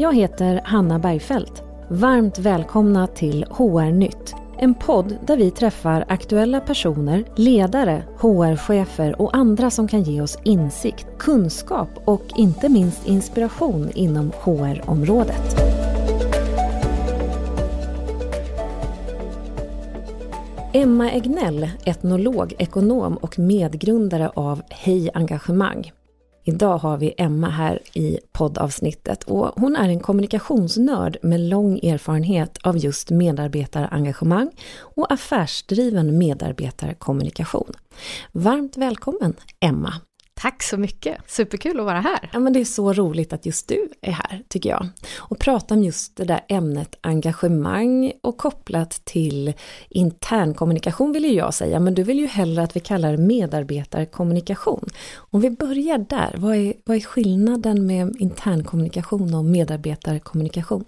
Jag heter Hanna Bergfeldt. Varmt välkomna till HR-nytt. En podd där vi träffar aktuella personer, ledare, HR-chefer och andra som kan ge oss insikt, kunskap och inte minst inspiration inom HR-området. Emma Egnell, etnolog, ekonom och medgrundare av Hej Engagemang. Idag har vi Emma här i poddavsnittet och hon är en kommunikationsnörd med lång erfarenhet av just medarbetarengagemang och affärsdriven medarbetarkommunikation. Varmt välkommen Emma! Tack så mycket! Superkul att vara här! Ja, men det är så roligt att just du är här, tycker jag. Och prata om just det där ämnet engagemang och kopplat till internkommunikation vill ju jag säga, men du vill ju hellre att vi kallar det medarbetarkommunikation. Om vi börjar där, vad är, vad är skillnaden med internkommunikation och medarbetarkommunikation?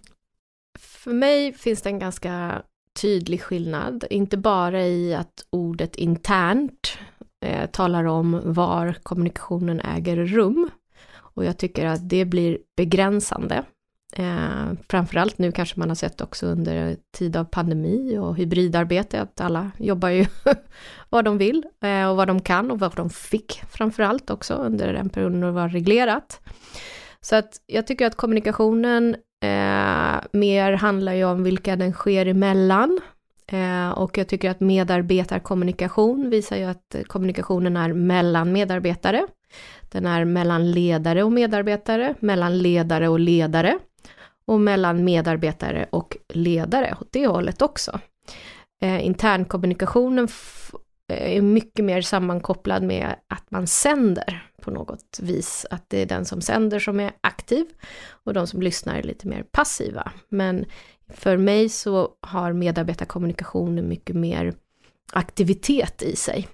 För mig finns det en ganska tydlig skillnad, inte bara i att ordet internt eh, talar om var kommunikationen äger rum. Och jag tycker att det blir begränsande. Eh, framförallt nu kanske man har sett också under tid av pandemi och hybridarbete att alla jobbar ju vad de vill eh, och vad de kan och vad de fick framförallt också under den perioden det var reglerat. Så att jag tycker att kommunikationen eh, mer handlar ju om vilka den sker emellan, Eh, och jag tycker att medarbetarkommunikation visar ju att kommunikationen är mellan medarbetare. Den är mellan ledare och medarbetare, mellan ledare och ledare och mellan medarbetare och ledare åt det hållet också. Eh, internkommunikationen eh, är mycket mer sammankopplad med att man sänder på något vis. Att det är den som sänder som är aktiv och de som lyssnar är lite mer passiva. Men för mig så har medarbetarkommunikation mycket mer aktivitet i sig.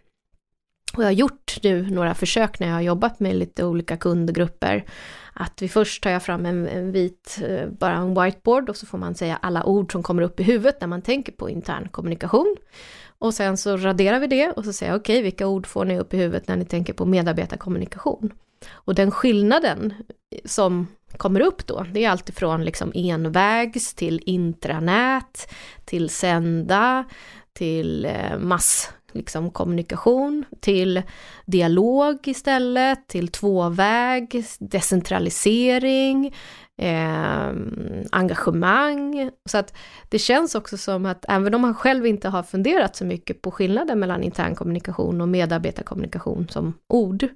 Och jag har gjort nu några försök när jag har jobbat med lite olika kundgrupper. Att vi först tar jag fram en, en, vit, eh, bara en whiteboard och så får man säga alla ord som kommer upp i huvudet när man tänker på intern kommunikation. Och sen så raderar vi det och så säger jag okej, okay, vilka ord får ni upp i huvudet när ni tänker på medarbetarkommunikation? Och den skillnaden som kommer upp då, det är alltifrån liksom envägs till intranät, till sända, till masskommunikation, mass liksom kommunikation, till dialog istället, till tvåväg, decentralisering, eh, engagemang. Så att det känns också som att även om man själv inte har funderat så mycket på skillnaden mellan internkommunikation och medarbetarkommunikation som ord,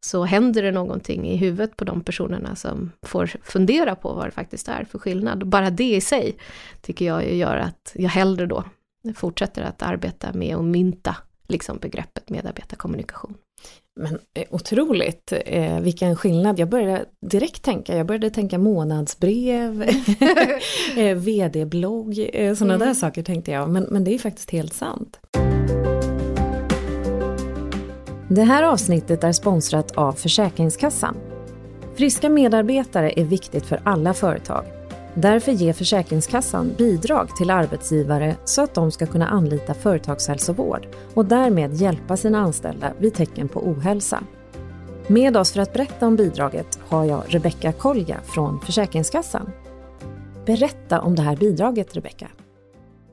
så händer det någonting i huvudet på de personerna som får fundera på vad det faktiskt är för skillnad. bara det i sig tycker jag gör att jag hellre då fortsätter att arbeta med och mynta liksom begreppet medarbetarkommunikation. Men eh, otroligt, eh, vilken skillnad. Jag började direkt tänka, jag började tänka månadsbrev, eh, vd-blogg, eh, sådana mm. där saker tänkte jag. Men, men det är faktiskt helt sant. Det här avsnittet är sponsrat av Försäkringskassan. Friska medarbetare är viktigt för alla företag. Därför ger Försäkringskassan bidrag till arbetsgivare så att de ska kunna anlita företagshälsovård och därmed hjälpa sina anställda vid tecken på ohälsa. Med oss för att berätta om bidraget har jag Rebecka Kolja från Försäkringskassan. Berätta om det här bidraget, Rebecka.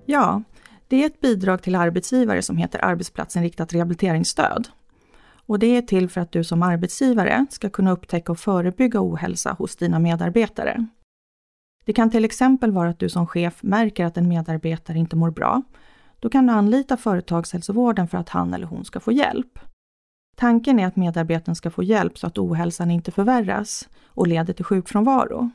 Ja, det är ett bidrag till arbetsgivare som heter arbetsplatsinriktat rehabiliteringsstöd. Och det är till för att du som arbetsgivare ska kunna upptäcka och förebygga ohälsa hos dina medarbetare. Det kan till exempel vara att du som chef märker att en medarbetare inte mår bra. Då kan du anlita företagshälsovården för att han eller hon ska få hjälp. Tanken är att medarbetaren ska få hjälp så att ohälsan inte förvärras och leder till sjukfrånvaro.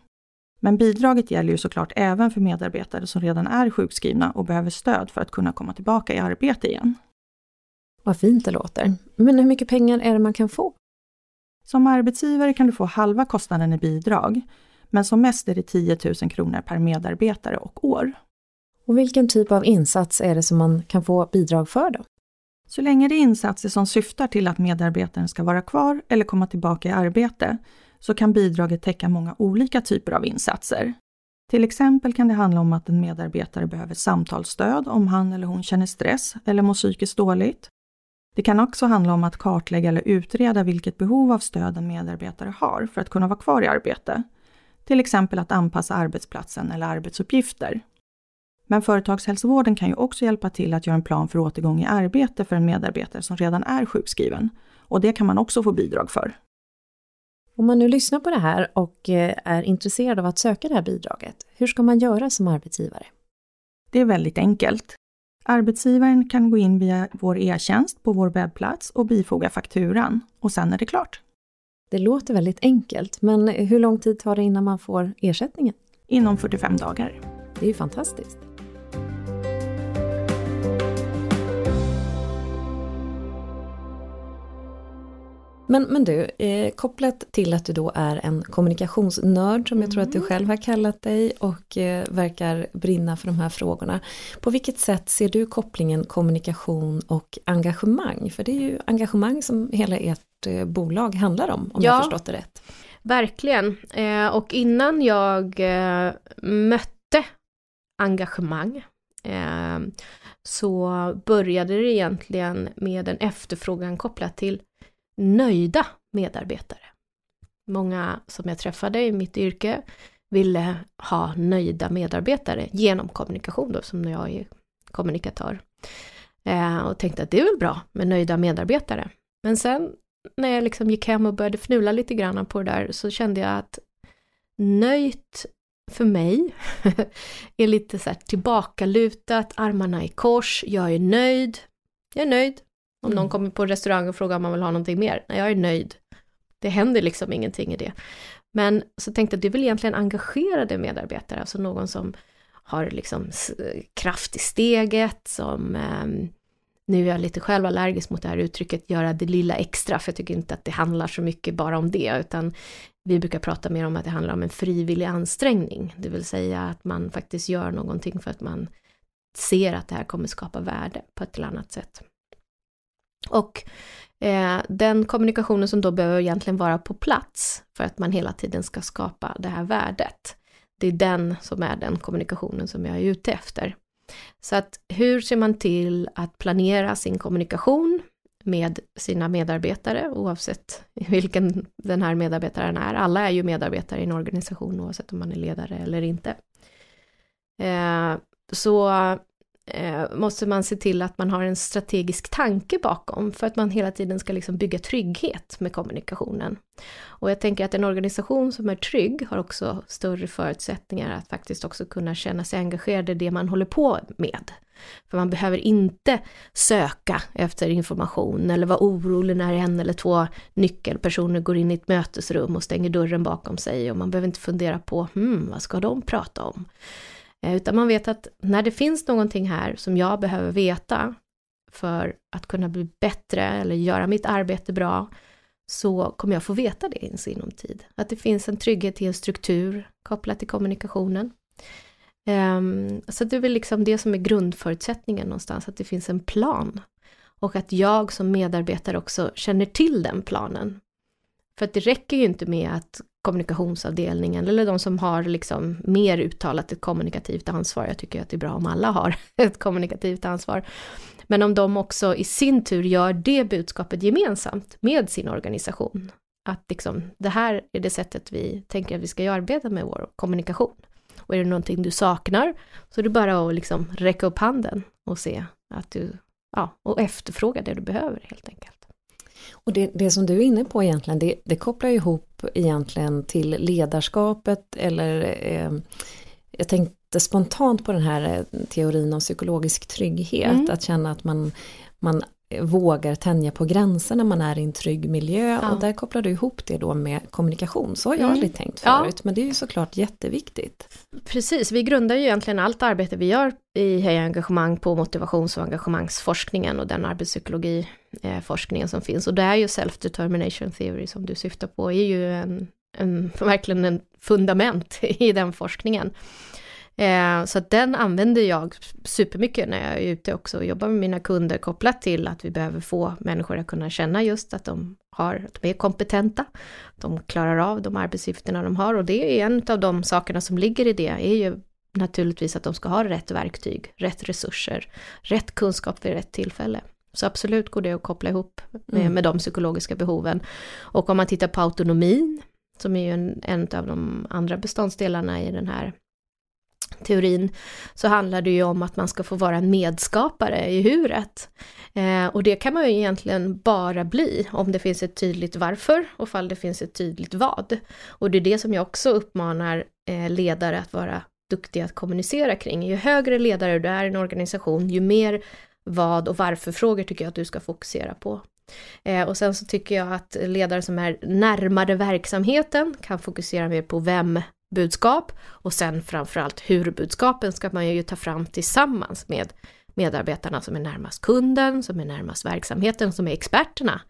Men bidraget gäller ju såklart även för medarbetare som redan är sjukskrivna och behöver stöd för att kunna komma tillbaka i arbete igen. Vad fint det låter. Men hur mycket pengar är det man kan få? Som arbetsgivare kan du få halva kostnaden i bidrag, men som mest är det 10 000 kronor per medarbetare och år. Och vilken typ av insats är det som man kan få bidrag för då? Så länge det är insatser som syftar till att medarbetaren ska vara kvar eller komma tillbaka i arbete, så kan bidraget täcka många olika typer av insatser. Till exempel kan det handla om att en medarbetare behöver samtalsstöd om han eller hon känner stress eller mår psykiskt dåligt. Det kan också handla om att kartlägga eller utreda vilket behov av stöd en medarbetare har för att kunna vara kvar i arbete till exempel att anpassa arbetsplatsen eller arbetsuppgifter. Men företagshälsovården kan ju också hjälpa till att göra en plan för återgång i arbete för en medarbetare som redan är sjukskriven. Och det kan man också få bidrag för. Om man nu lyssnar på det här och eh, är intresserad av att söka det här bidraget, hur ska man göra som arbetsgivare? Det är väldigt enkelt. Arbetsgivaren kan gå in via vår e-tjänst på vår webbplats och bifoga fakturan och sen är det klart. Det låter väldigt enkelt, men hur lång tid tar det innan man får ersättningen? Inom 45 dagar. Det är ju fantastiskt. Men, men du, eh, kopplat till att du då är en kommunikationsnörd som jag tror att du mm. själv har kallat dig och eh, verkar brinna för de här frågorna. På vilket sätt ser du kopplingen kommunikation och engagemang? För det är ju engagemang som hela ert eh, bolag handlar om, om ja, jag förstått det rätt. Verkligen, eh, och innan jag eh, mötte engagemang eh, så började det egentligen med en efterfrågan kopplat till nöjda medarbetare. Många som jag träffade i mitt yrke ville ha nöjda medarbetare genom kommunikation då, som jag är kommunikatör. Eh, och tänkte att det är väl bra med nöjda medarbetare. Men sen när jag liksom gick hem och började fnula lite grann på det där så kände jag att nöjt för mig är lite så här tillbakalutat, armarna i kors, jag är nöjd, jag är nöjd, om någon mm. kommer på restaurang och frågar om man vill ha någonting mer. Nej, jag är nöjd. Det händer liksom ingenting i det. Men så tänkte jag, det är väl egentligen engagerade medarbetare, alltså någon som har liksom kraft i steget, som eh, nu är jag lite själv allergisk mot det här uttrycket göra det lilla extra, för jag tycker inte att det handlar så mycket bara om det, utan vi brukar prata mer om att det handlar om en frivillig ansträngning, det vill säga att man faktiskt gör någonting för att man ser att det här kommer skapa värde på ett eller annat sätt. Och eh, den kommunikationen som då behöver egentligen vara på plats för att man hela tiden ska skapa det här värdet. Det är den som är den kommunikationen som jag är ute efter. Så att hur ser man till att planera sin kommunikation med sina medarbetare oavsett vilken den här medarbetaren är. Alla är ju medarbetare i en organisation oavsett om man är ledare eller inte. Eh, så eh, måste man se till att man har en strategisk tanke bakom för att man hela tiden ska liksom bygga trygghet med kommunikationen. Och jag tänker att en organisation som är trygg har också större förutsättningar att faktiskt också kunna känna sig engagerad i det man håller på med. För man behöver inte söka efter information eller vara orolig när en eller två nyckelpersoner går in i ett mötesrum och stänger dörren bakom sig och man behöver inte fundera på, hmm, vad ska de prata om? Eh, utan man vet att när det finns någonting här som jag behöver veta för att kunna bli bättre eller göra mitt arbete bra, så kommer jag få veta det i sinom tid. Att det finns en trygghet i en struktur kopplat till kommunikationen. Um, så det är väl liksom det som är grundförutsättningen någonstans, att det finns en plan. Och att jag som medarbetare också känner till den planen. För att det räcker ju inte med att kommunikationsavdelningen eller de som har liksom mer uttalat ett kommunikativt ansvar. Jag tycker att det är bra om alla har ett kommunikativt ansvar. Men om de också i sin tur gör det budskapet gemensamt med sin organisation. Att liksom, det här är det sättet vi tänker att vi ska arbeta med vår kommunikation. Och är det någonting du saknar så är det bara att liksom räcka upp handen och se att du, ja, och efterfråga det du behöver helt enkelt. Och det, det som du är inne på egentligen, det, det kopplar ihop egentligen till ledarskapet eller eh, jag tänkte spontant på den här eh, teorin om psykologisk trygghet, mm. att känna att man, man vågar tänja på gränser när man är i en trygg miljö ja. och där kopplar du ihop det då med kommunikation. Så har jag mm. aldrig tänkt förut ja. men det är ju såklart jätteviktigt. Precis, vi grundar ju egentligen allt arbete vi gör i Heja Engagemang på motivations och engagemangsforskningen och den arbetspsykologiforskningen som finns och det är ju self-determination theory som du syftar på är ju en, en verkligen en fundament i den forskningen. Eh, så den använder jag supermycket när jag är ute också och jobbar med mina kunder kopplat till att vi behöver få människor att kunna känna just att de, har, att de är kompetenta, de klarar av de arbetsuppgifterna de har och det är en av de sakerna som ligger i det är ju naturligtvis att de ska ha rätt verktyg, rätt resurser, rätt kunskap vid rätt tillfälle. Så absolut går det att koppla ihop med, mm. med de psykologiska behoven. Och om man tittar på autonomin som är ju en, en av de andra beståndsdelarna i den här teorin, så handlar det ju om att man ska få vara en medskapare i huret. Eh, och det kan man ju egentligen bara bli om det finns ett tydligt varför och fall det finns ett tydligt vad. Och det är det som jag också uppmanar eh, ledare att vara duktiga att kommunicera kring. Ju högre ledare du är i en organisation, ju mer vad och varför-frågor tycker jag att du ska fokusera på. Eh, och sen så tycker jag att ledare som är närmare verksamheten kan fokusera mer på vem budskap och sen framförallt hur budskapen ska man ju ta fram tillsammans med medarbetarna som är närmast kunden, som är närmast verksamheten, som är experterna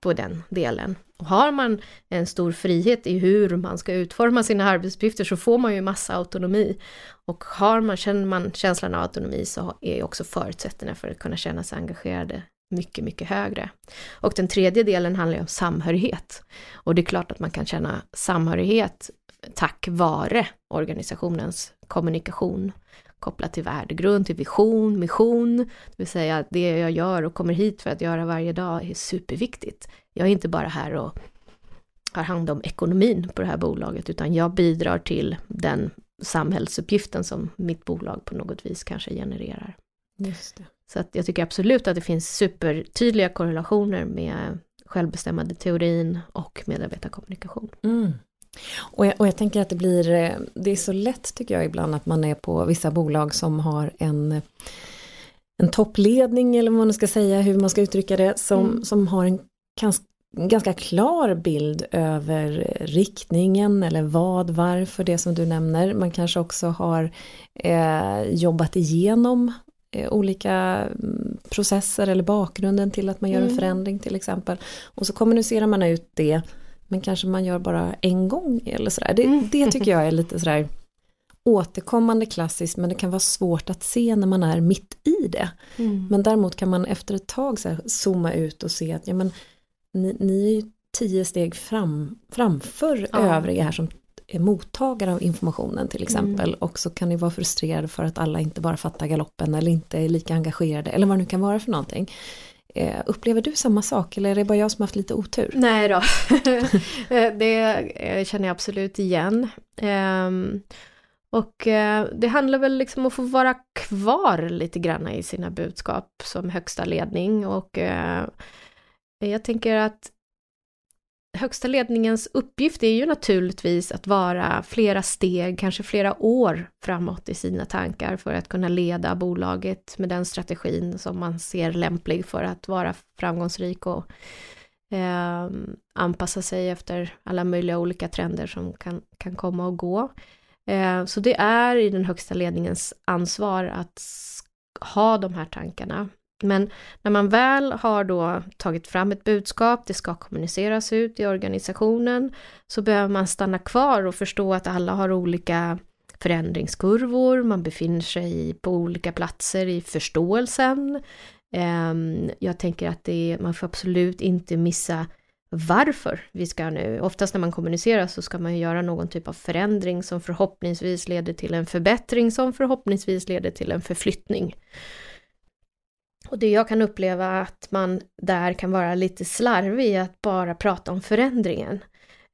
på den delen. Och har man en stor frihet i hur man ska utforma sina arbetsuppgifter så får man ju massa autonomi. Och har man, känner man känslan av autonomi så är också förutsättningarna för att kunna känna sig engagerade mycket, mycket högre. Och den tredje delen handlar ju om samhörighet. Och det är klart att man kan känna samhörighet tack vare organisationens kommunikation kopplat till värdegrund, till vision, mission, det vill säga det jag gör och kommer hit för att göra varje dag är superviktigt. Jag är inte bara här och har hand om ekonomin på det här bolaget, utan jag bidrar till den samhällsuppgiften som mitt bolag på något vis kanske genererar. Just det. Så att jag tycker absolut att det finns supertydliga korrelationer med självbestämmande teorin och medarbetarkommunikation. Mm. Och jag, och jag tänker att det blir, eh, det är så lätt tycker jag ibland att man är på vissa bolag som har en en toppledning eller vad man ska säga, hur man ska uttrycka det, som, mm. som har en ganska, ganska klar bild över riktningen eller vad, varför, det som du nämner. Man kanske också har eh, jobbat igenom eh, olika mm, processer eller bakgrunden till att man gör en mm. förändring till exempel. Och så kommunicerar man ut det men kanske man gör bara en gång eller sådär. Det, mm. det tycker jag är lite sådär återkommande klassiskt men det kan vara svårt att se när man är mitt i det. Mm. Men däremot kan man efter ett tag så zooma ut och se att ja, men, ni, ni är ju tio steg fram, framför ja. övriga här som är mottagare av informationen till exempel mm. och så kan ni vara frustrerade för att alla inte bara fattar galoppen eller inte är lika engagerade eller vad det nu kan vara för någonting. Eh, upplever du samma sak eller är det bara jag som haft lite otur? Nej då, eh, det eh, känner jag absolut igen. Ehm, och eh, det handlar väl liksom om att få vara kvar lite grann i sina budskap som högsta ledning och eh, jag tänker att högsta ledningens uppgift är ju naturligtvis att vara flera steg, kanske flera år framåt i sina tankar för att kunna leda bolaget med den strategin som man ser lämplig för att vara framgångsrik och eh, anpassa sig efter alla möjliga olika trender som kan, kan komma och gå. Eh, så det är i den högsta ledningens ansvar att ha de här tankarna men när man väl har då tagit fram ett budskap, det ska kommuniceras ut i organisationen, så behöver man stanna kvar och förstå att alla har olika förändringskurvor, man befinner sig på olika platser i förståelsen. Ehm, jag tänker att det, man får absolut inte missa varför vi ska nu. Oftast när man kommunicerar så ska man ju göra någon typ av förändring som förhoppningsvis leder till en förbättring som förhoppningsvis leder till en förflyttning. Och det jag kan uppleva att man där kan vara lite slarvig i att bara prata om förändringen.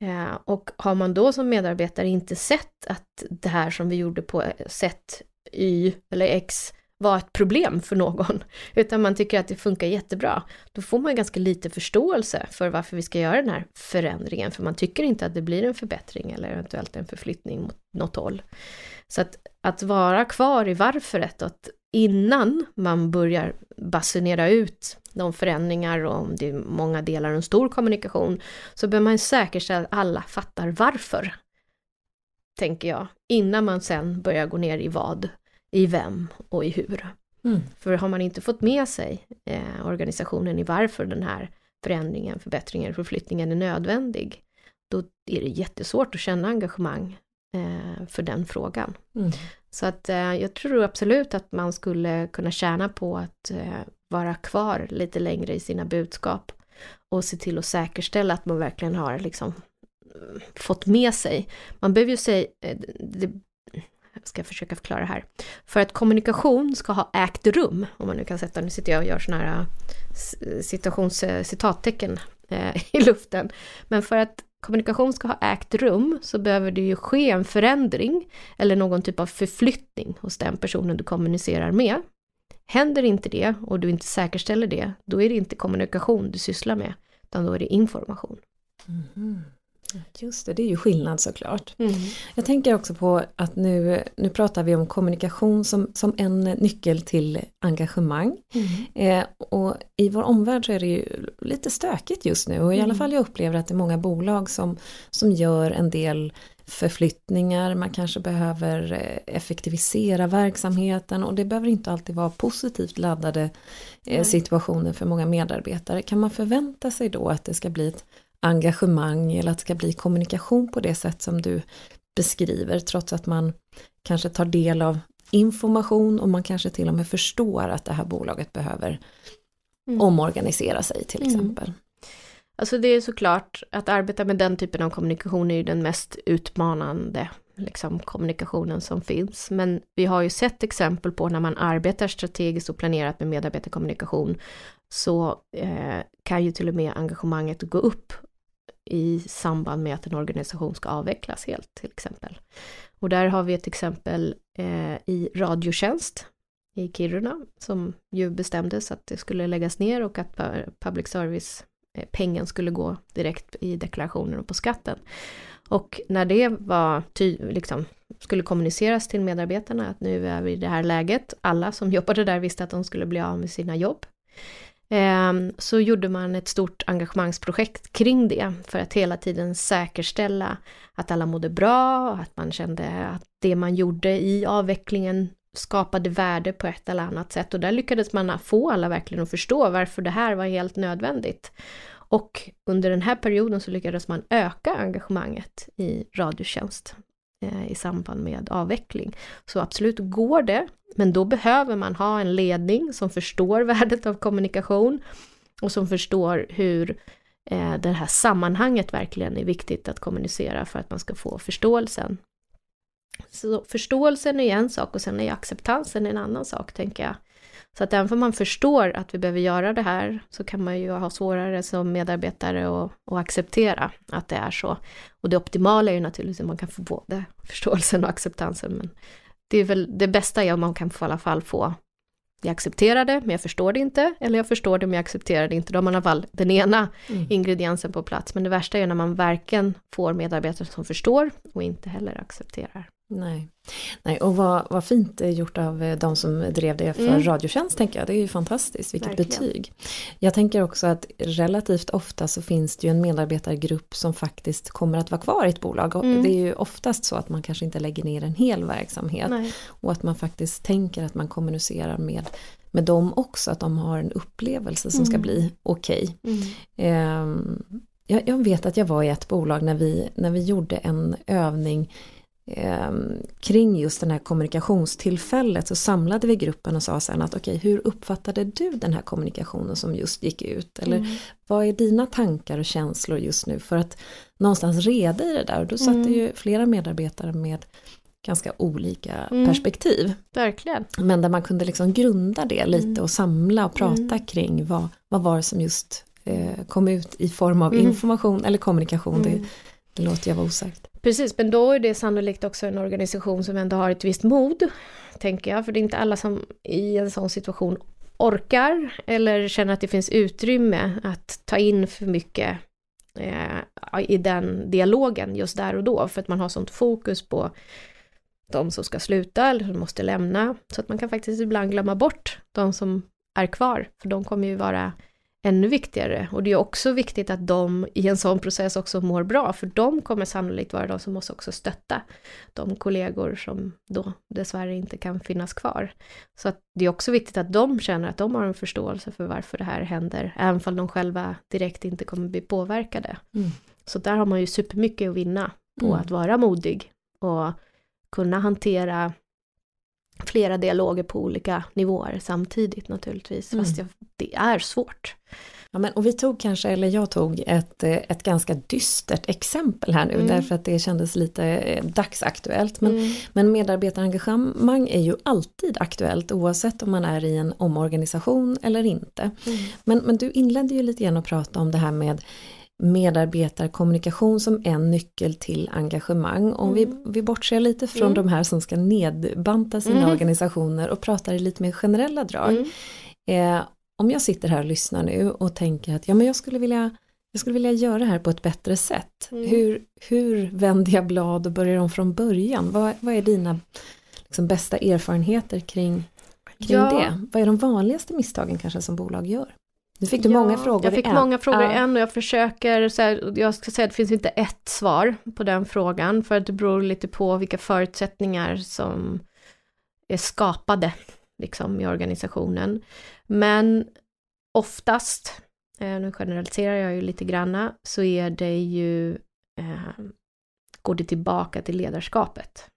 Eh, och har man då som medarbetare inte sett att det här som vi gjorde på sätt Y eller X var ett problem för någon, utan man tycker att det funkar jättebra, då får man ganska lite förståelse för varför vi ska göra den här förändringen, för man tycker inte att det blir en förbättring eller eventuellt en förflyttning mot något håll. Så att, att vara kvar i varföret, att innan man börjar basunera ut de förändringar och om det är många delar en stor kommunikation, så bör man säkerställa att alla fattar varför. Tänker jag, innan man sen börjar gå ner i vad, i vem och i hur. Mm. För har man inte fått med sig eh, organisationen i varför den här förändringen, förbättringen, förflyttningen är nödvändig, då är det jättesvårt att känna engagemang för den frågan. Mm. Så att eh, jag tror absolut att man skulle kunna tjäna på att eh, vara kvar lite längre i sina budskap och se till att säkerställa att man verkligen har liksom eh, fått med sig. Man behöver ju säga, eh, det, jag ska försöka förklara det här. För att kommunikation ska ha ägt rum, om man nu kan sätta, nu sitter jag och gör sådana här eh, situations, citattecken eh, i luften. Men för att kommunikation ska ha ägt rum så behöver det ju ske en förändring eller någon typ av förflyttning hos den personen du kommunicerar med. Händer inte det och du inte säkerställer det, då är det inte kommunikation du sysslar med, utan då är det information. Mm. Just det, det är ju skillnad såklart. Mm. Jag tänker också på att nu, nu pratar vi om kommunikation som, som en nyckel till engagemang. Mm. Eh, och i vår omvärld så är det ju lite stökigt just nu och i alla mm. fall jag upplever att det är många bolag som, som gör en del förflyttningar, man kanske behöver eh, effektivisera verksamheten och det behöver inte alltid vara positivt laddade eh, situationer för många medarbetare. Kan man förvänta sig då att det ska bli ett engagemang eller att det ska bli kommunikation på det sätt som du beskriver trots att man kanske tar del av information och man kanske till och med förstår att det här bolaget behöver mm. omorganisera sig till mm. exempel. Mm. Alltså det är såklart att arbeta med den typen av kommunikation är ju den mest utmanande liksom, kommunikationen som finns. Men vi har ju sett exempel på när man arbetar strategiskt och planerat med medarbetarkommunikation så eh, kan ju till och med engagemanget gå upp i samband med att en organisation ska avvecklas helt till exempel. Och där har vi ett exempel eh, i Radiotjänst i Kiruna som ju bestämdes att det skulle läggas ner och att public service-pengen eh, skulle gå direkt i deklarationen och på skatten. Och när det var liksom, skulle kommuniceras till medarbetarna att nu är vi i det här läget, alla som jobbade där visste att de skulle bli av med sina jobb. Ehm, så gjorde man ett stort engagemangsprojekt kring det för att hela tiden säkerställa att alla mådde bra, att man kände att det man gjorde i avvecklingen skapade värde på ett eller annat sätt och där lyckades man få alla verkligen att förstå varför det här var helt nödvändigt. Och under den här perioden så lyckades man öka engagemanget i Radiotjänst Eh, i samband med avveckling. Så absolut går det, men då behöver man ha en ledning som förstår värdet av kommunikation och som förstår hur eh, det här sammanhanget verkligen är viktigt att kommunicera för att man ska få förståelsen. Så förståelsen är en sak och sen är acceptansen en annan sak, tänker jag. Så att även om man förstår att vi behöver göra det här så kan man ju ha svårare som medarbetare att, att acceptera att det är så. Och det optimala är ju naturligtvis att man kan få både förståelsen och acceptansen. Men det är väl det bästa är om man kan få, i alla fall få jag accepterar det, men jag förstår det inte. Eller jag förstår det, men jag accepterar det inte. Då har man i alla fall den ena mm. ingrediensen på plats. Men det värsta är när man varken får medarbetare som förstår och inte heller accepterar. Nej. Nej, och vad, vad fint gjort av eh, de som drev det för mm. Radiotjänst tänker jag. Det är ju fantastiskt, vilket Verkligen. betyg. Jag tänker också att relativt ofta så finns det ju en medarbetargrupp som faktiskt kommer att vara kvar i ett bolag. Mm. Det är ju oftast så att man kanske inte lägger ner en hel verksamhet. Nej. Och att man faktiskt tänker att man kommunicerar med med dem också, att de har en upplevelse som mm. ska bli okej. Okay. Um, jag, jag vet att jag var i ett bolag när vi, när vi gjorde en övning eh, kring just den här kommunikationstillfället så samlade vi gruppen och sa sen att okej, okay, hur uppfattade du den här kommunikationen som just gick ut? Eller mm. vad är dina tankar och känslor just nu? För att någonstans reda i det där och då satt mm. ju flera medarbetare med ganska olika mm. perspektiv. Verkligen. Men där man kunde liksom grunda det lite mm. och samla och prata mm. kring vad, vad var det som just eh, kom ut i form av mm. information eller kommunikation. Det, det låter jag vara osagt. Precis, men då är det sannolikt också en organisation som ändå har ett visst mod, tänker jag, för det är inte alla som i en sån situation orkar eller känner att det finns utrymme att ta in för mycket eh, i den dialogen just där och då, för att man har sånt fokus på de som ska sluta eller som måste lämna, så att man kan faktiskt ibland glömma bort de som är kvar, för de kommer ju vara ännu viktigare. Och det är också viktigt att de i en sån process också mår bra, för de kommer sannolikt vara de som måste också stötta de kollegor som då dessvärre inte kan finnas kvar. Så att det är också viktigt att de känner att de har en förståelse för varför det här händer, även om de själva direkt inte kommer bli påverkade. Mm. Så där har man ju supermycket att vinna på mm. att vara modig och kunna hantera flera dialoger på olika nivåer samtidigt naturligtvis, mm. fast jag, det är svårt. Ja, men, och vi tog kanske, eller jag tog ett, ett ganska dystert exempel här nu mm. därför att det kändes lite eh, dagsaktuellt. Men, mm. men medarbetarengagemang är ju alltid aktuellt oavsett om man är i en omorganisation eller inte. Mm. Men, men du inledde ju lite grann att prata om det här med medarbetarkommunikation som en nyckel till engagemang. Om vi, Mm. vi bortser lite från Mm. de här som ska nedbanta sina Mm. organisationer och pratar i lite mer generella drag. Mm. Eh, om jag sitter här och lyssnar nu och tänker att ja, men jag, skulle vilja, jag skulle vilja göra det här på ett bättre sätt. Mm. Hur, hur vänder jag blad och börjar om från början? Vad, vad är dina liksom, bästa erfarenheter kring, kring Ja. det? Vad är de vanligaste misstagen kanske som bolag gör? Nu fick du Ja, många frågor Jag fick i en. många frågor Ja. i en och jag försöker, så här, jag ska säga att det finns inte ett svar på den frågan för att det beror lite på vilka förutsättningar som är skapade liksom i organisationen. Men oftast, eh, nu generaliserar jag ju lite granna, så är det ju, eh, går det tillbaka till ledarskapet.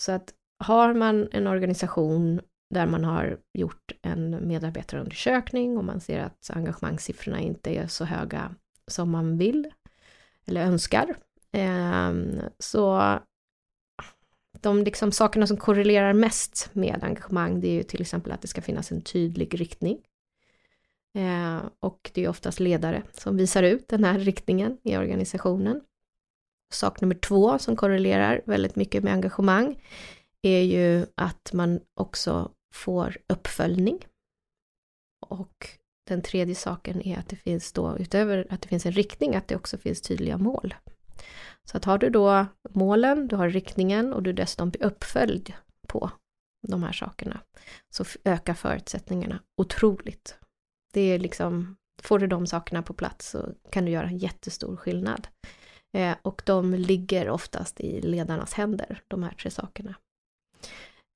Så att har man en organisation där man har gjort en medarbetarundersökning och man ser att engagemangssiffrorna inte är så höga som man vill eller önskar. Ehm, så de liksom sakerna som korrelerar mest med engagemang det är ju till exempel att det ska finnas en tydlig riktning. Ehm, och det är oftast ledare som visar ut den här riktningen i organisationen. Sak nummer två som korrelerar väldigt mycket med engagemang är ju att man också får uppföljning. Och den tredje saken är att det finns då, utöver att det finns en riktning, att det också finns tydliga mål. Så att har du då målen, du har riktningen och du dessutom blir uppföljd på de här sakerna, så ökar förutsättningarna otroligt. Det är liksom, får du de sakerna på plats så kan du göra en jättestor skillnad. Eh, och de ligger oftast i ledarnas händer, de här tre sakerna.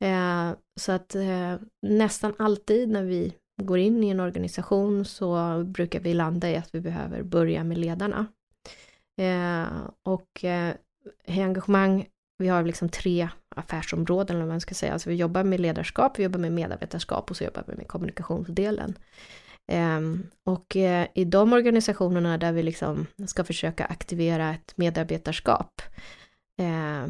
Eh, så att eh, nästan alltid när vi går in i en organisation så brukar vi landa i att vi behöver börja med ledarna. Eh, och eh, i engagemang, vi har liksom tre affärsområden eller vad man ska säga. Alltså vi jobbar med ledarskap, vi jobbar med medarbetarskap och så jobbar vi med kommunikationsdelen. Ehm, och eh, i de organisationerna där vi liksom ska försöka aktivera ett medarbetarskap eh,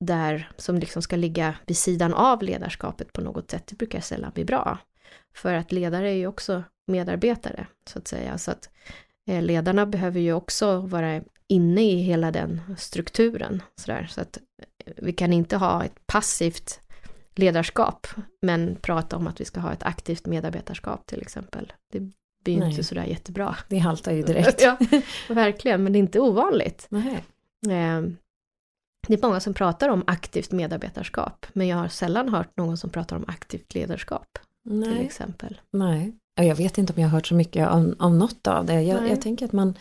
där som liksom ska ligga vid sidan av ledarskapet på något sätt, det brukar sällan bli bra. För att ledare är ju också medarbetare, så att säga. Så att eh, ledarna behöver ju också vara inne i hela den strukturen. Så, där. så att eh, vi kan inte ha ett passivt ledarskap, men prata om att vi ska ha ett aktivt medarbetarskap till exempel. Det blir ju inte sådär jättebra. Det haltar ju direkt. ja, verkligen, men det är inte ovanligt. Nej. Det är många som pratar om aktivt medarbetarskap, men jag har sällan hört någon som pratar om aktivt ledarskap, till Nej. exempel. Nej. Ja, Jag vet inte om jag har hört så mycket om, om något av det. Jag, jag tänker att man,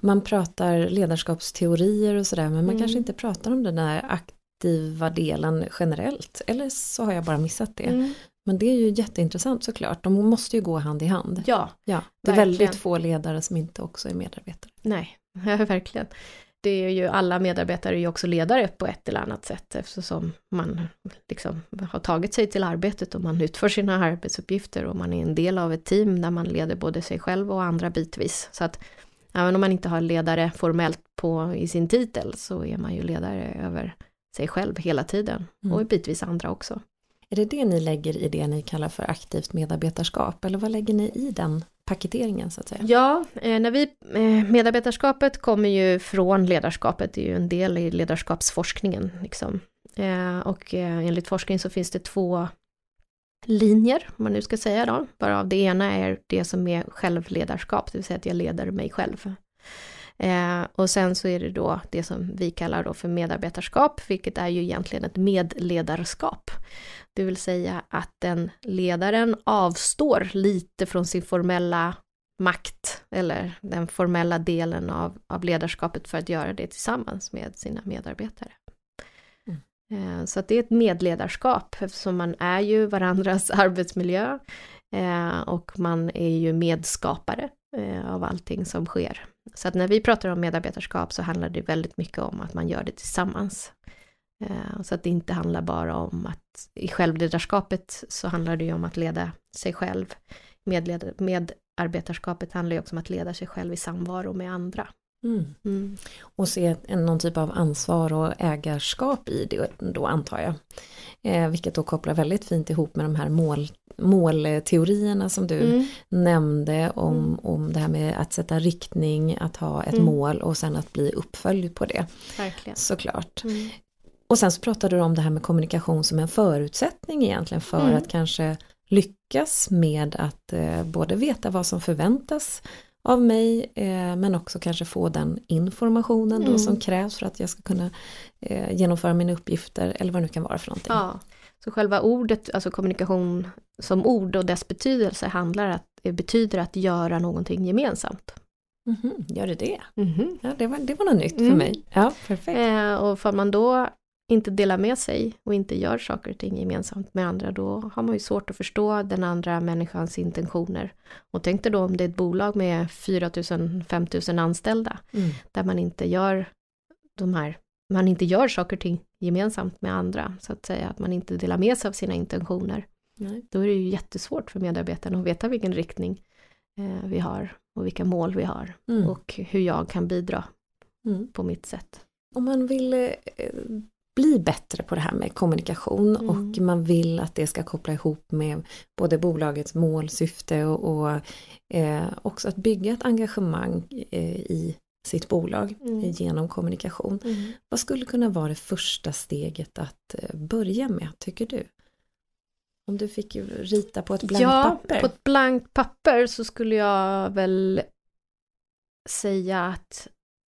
man pratar ledarskapsteorier och sådär men man Mm. kanske inte pratar om den där aktiva delen generellt. Eller så har jag bara missat det. Mm. Men det är ju jätteintressant såklart. De måste ju gå hand i hand. Ja, Ja, det är verkligen. väldigt få ledare som inte också är medarbetare. nej, verkligen. Det är ju alla medarbetare är ju också ledare på ett eller annat sätt eftersom man liksom har tagit sig till arbetet och man utför sina arbetsuppgifter och man är en del av ett team där man leder både sig själv och andra bitvis. Så att även om man inte har ledare formellt på i sin titel så är man ju ledare över sig själv hela tiden Mm. och bitvis andra också. Är det det ni lägger i det ni kallar för aktivt medarbetarskap? Eller vad lägger ni i den paketeringen så att säga? Ja, eh, när vi, eh, medarbetarskapet kommer ju från ledarskapet, det är ju en del i ledarskapsforskningen. Liksom. Eh, och enligt forskning så finns det två linjer, om man nu ska säga då, varav det ena är det som är självledarskap, det vill säga att jag leder mig själv. Eh, och sen så är det då det som vi kallar då för medarbetarskap, vilket är ju egentligen ett medledarskap. Det vill säga att den ledaren avstår lite från sin formella makt eller den formella delen av, av ledarskapet för att göra det tillsammans med sina medarbetare. Eh, Så att det är ett medledarskap eftersom man är ju varandras arbetsmiljö eh, och man är ju medskapare eh, av allting som sker. Så att när vi pratar om medarbetarskap så handlar det väldigt mycket om att man gör det tillsammans. Eh, Så att det inte handlar bara om att i självledarskapet så handlar det ju om att leda sig själv. Medled- medarbetarskapet handlar ju också om att leda sig själv i samvaro med andra. Mm. Mm. Och se en, någon typ av ansvar och ägarskap i det då antar jag. Eh, vilket då kopplar väldigt fint ihop med de här mål, målteorierna som du Mm. nämnde om, Mm. om det här med att sätta riktning, att ha ett Mm. mål och sen att bli uppföljd på det. Verkligen. Såklart. Mm. Och sen så pratade du om det här med kommunikation som en förutsättning egentligen för Mm. att kanske lyckas med att eh, både veta vad som förväntas av mig eh, men också kanske få den informationen då Mm. som krävs för att jag ska kunna eh, genomföra mina uppgifter eller vad det nu kan vara för någonting. Ja, så själva ordet, alltså kommunikation som ord och dess betydelse handlar att, det betyder att göra någonting gemensamt. Mhm, gör det det? Mhm. Ja, det, var, det var något nytt för Mm. mig. Ja, perfekt. Eh, och för man då inte delar med sig och inte gör saker och ting gemensamt med andra, då har man ju svårt att förstå den andra människans intentioner. Och tänk dig då om det är ett bolag med 4 000-5 000 anställda, Mm. där man inte gör de här, man inte gör saker och ting gemensamt med andra, så att säga, att man inte delar med sig av sina intentioner. Nej. Då är det ju jättesvårt för medarbetarna att veta vilken riktning eh, vi har och vilka mål vi har Mm. och hur jag kan bidra Mm. på mitt sätt. Om man vill eh, bli bättre på det här med kommunikation Mm. och man vill att det ska koppla ihop med både bolagets mål, syfte och, och eh, också att bygga ett engagemang eh, i sitt bolag Mm. genom kommunikation. Vad skulle kunna vara det första steget att eh, börja med, tycker du? Om du fick rita på ett blankt ja, papper. på ett blankt papper så skulle jag väl säga att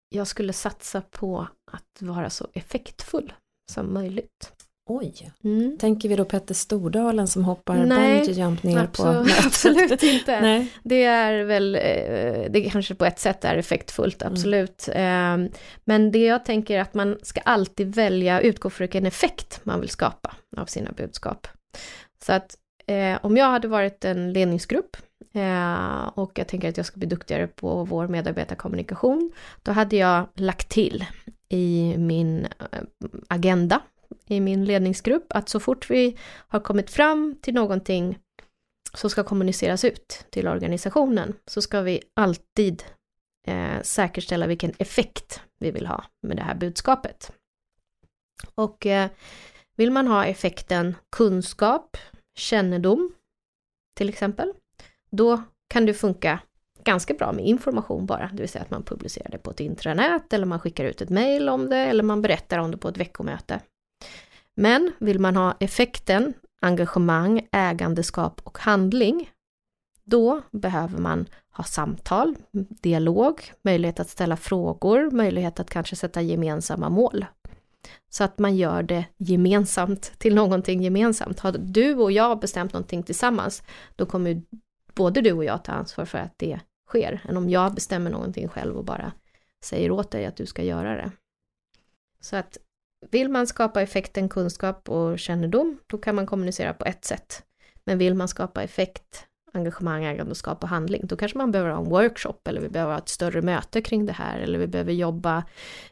jag skulle satsa på att vara så effektfull som möjligt. Oj, Mm. tänker vi då Petter Stordalen som hoppar Nej, bungee ner Absolut, på absolut inte. Nej. Det är väl, eh, det kanske på ett sätt är effektfullt, Mm. absolut. Eh, Men det jag tänker är att man ska alltid välja, utgå från vilken effekt man vill skapa av sina budskap. Så att eh, om jag hade varit en ledningsgrupp eh, och jag tänker att jag ska bli duktigare på vår medarbetarkommunikation, då hade jag lagt till i min eh, agenda, i min ledningsgrupp, att så fort vi har kommit fram till någonting som ska kommuniceras ut till organisationen så ska vi alltid eh, säkerställa vilken effekt vi vill ha med det här budskapet. Och eh, vill man ha effekten kunskap, kännedom till exempel, då kan det funka ganska bra med information bara, det vill säga att man publicerar det på ett intranät eller man skickar ut ett mejl om det eller man berättar om det på ett veckomöte. Men vill man ha effekten, engagemang, ägandeskap och handling, då behöver man ha samtal, dialog, möjlighet att ställa frågor, möjlighet att kanske sätta gemensamma mål. Så att man gör det gemensamt till någonting gemensamt. Har du och jag bestämt någonting tillsammans, då kommer ju både du och jag ta ansvar för att det sker, än om jag bestämmer någonting själv och bara säger åt dig att du ska göra det. Så att vill man skapa effekten kunskap och kännedom, då kan man kommunicera på ett sätt. Men vill man skapa effekt, engagemang, ägandeskap och handling, då kanske man behöver ha en workshop eller vi behöver ha ett större möte kring det här eller vi behöver jobba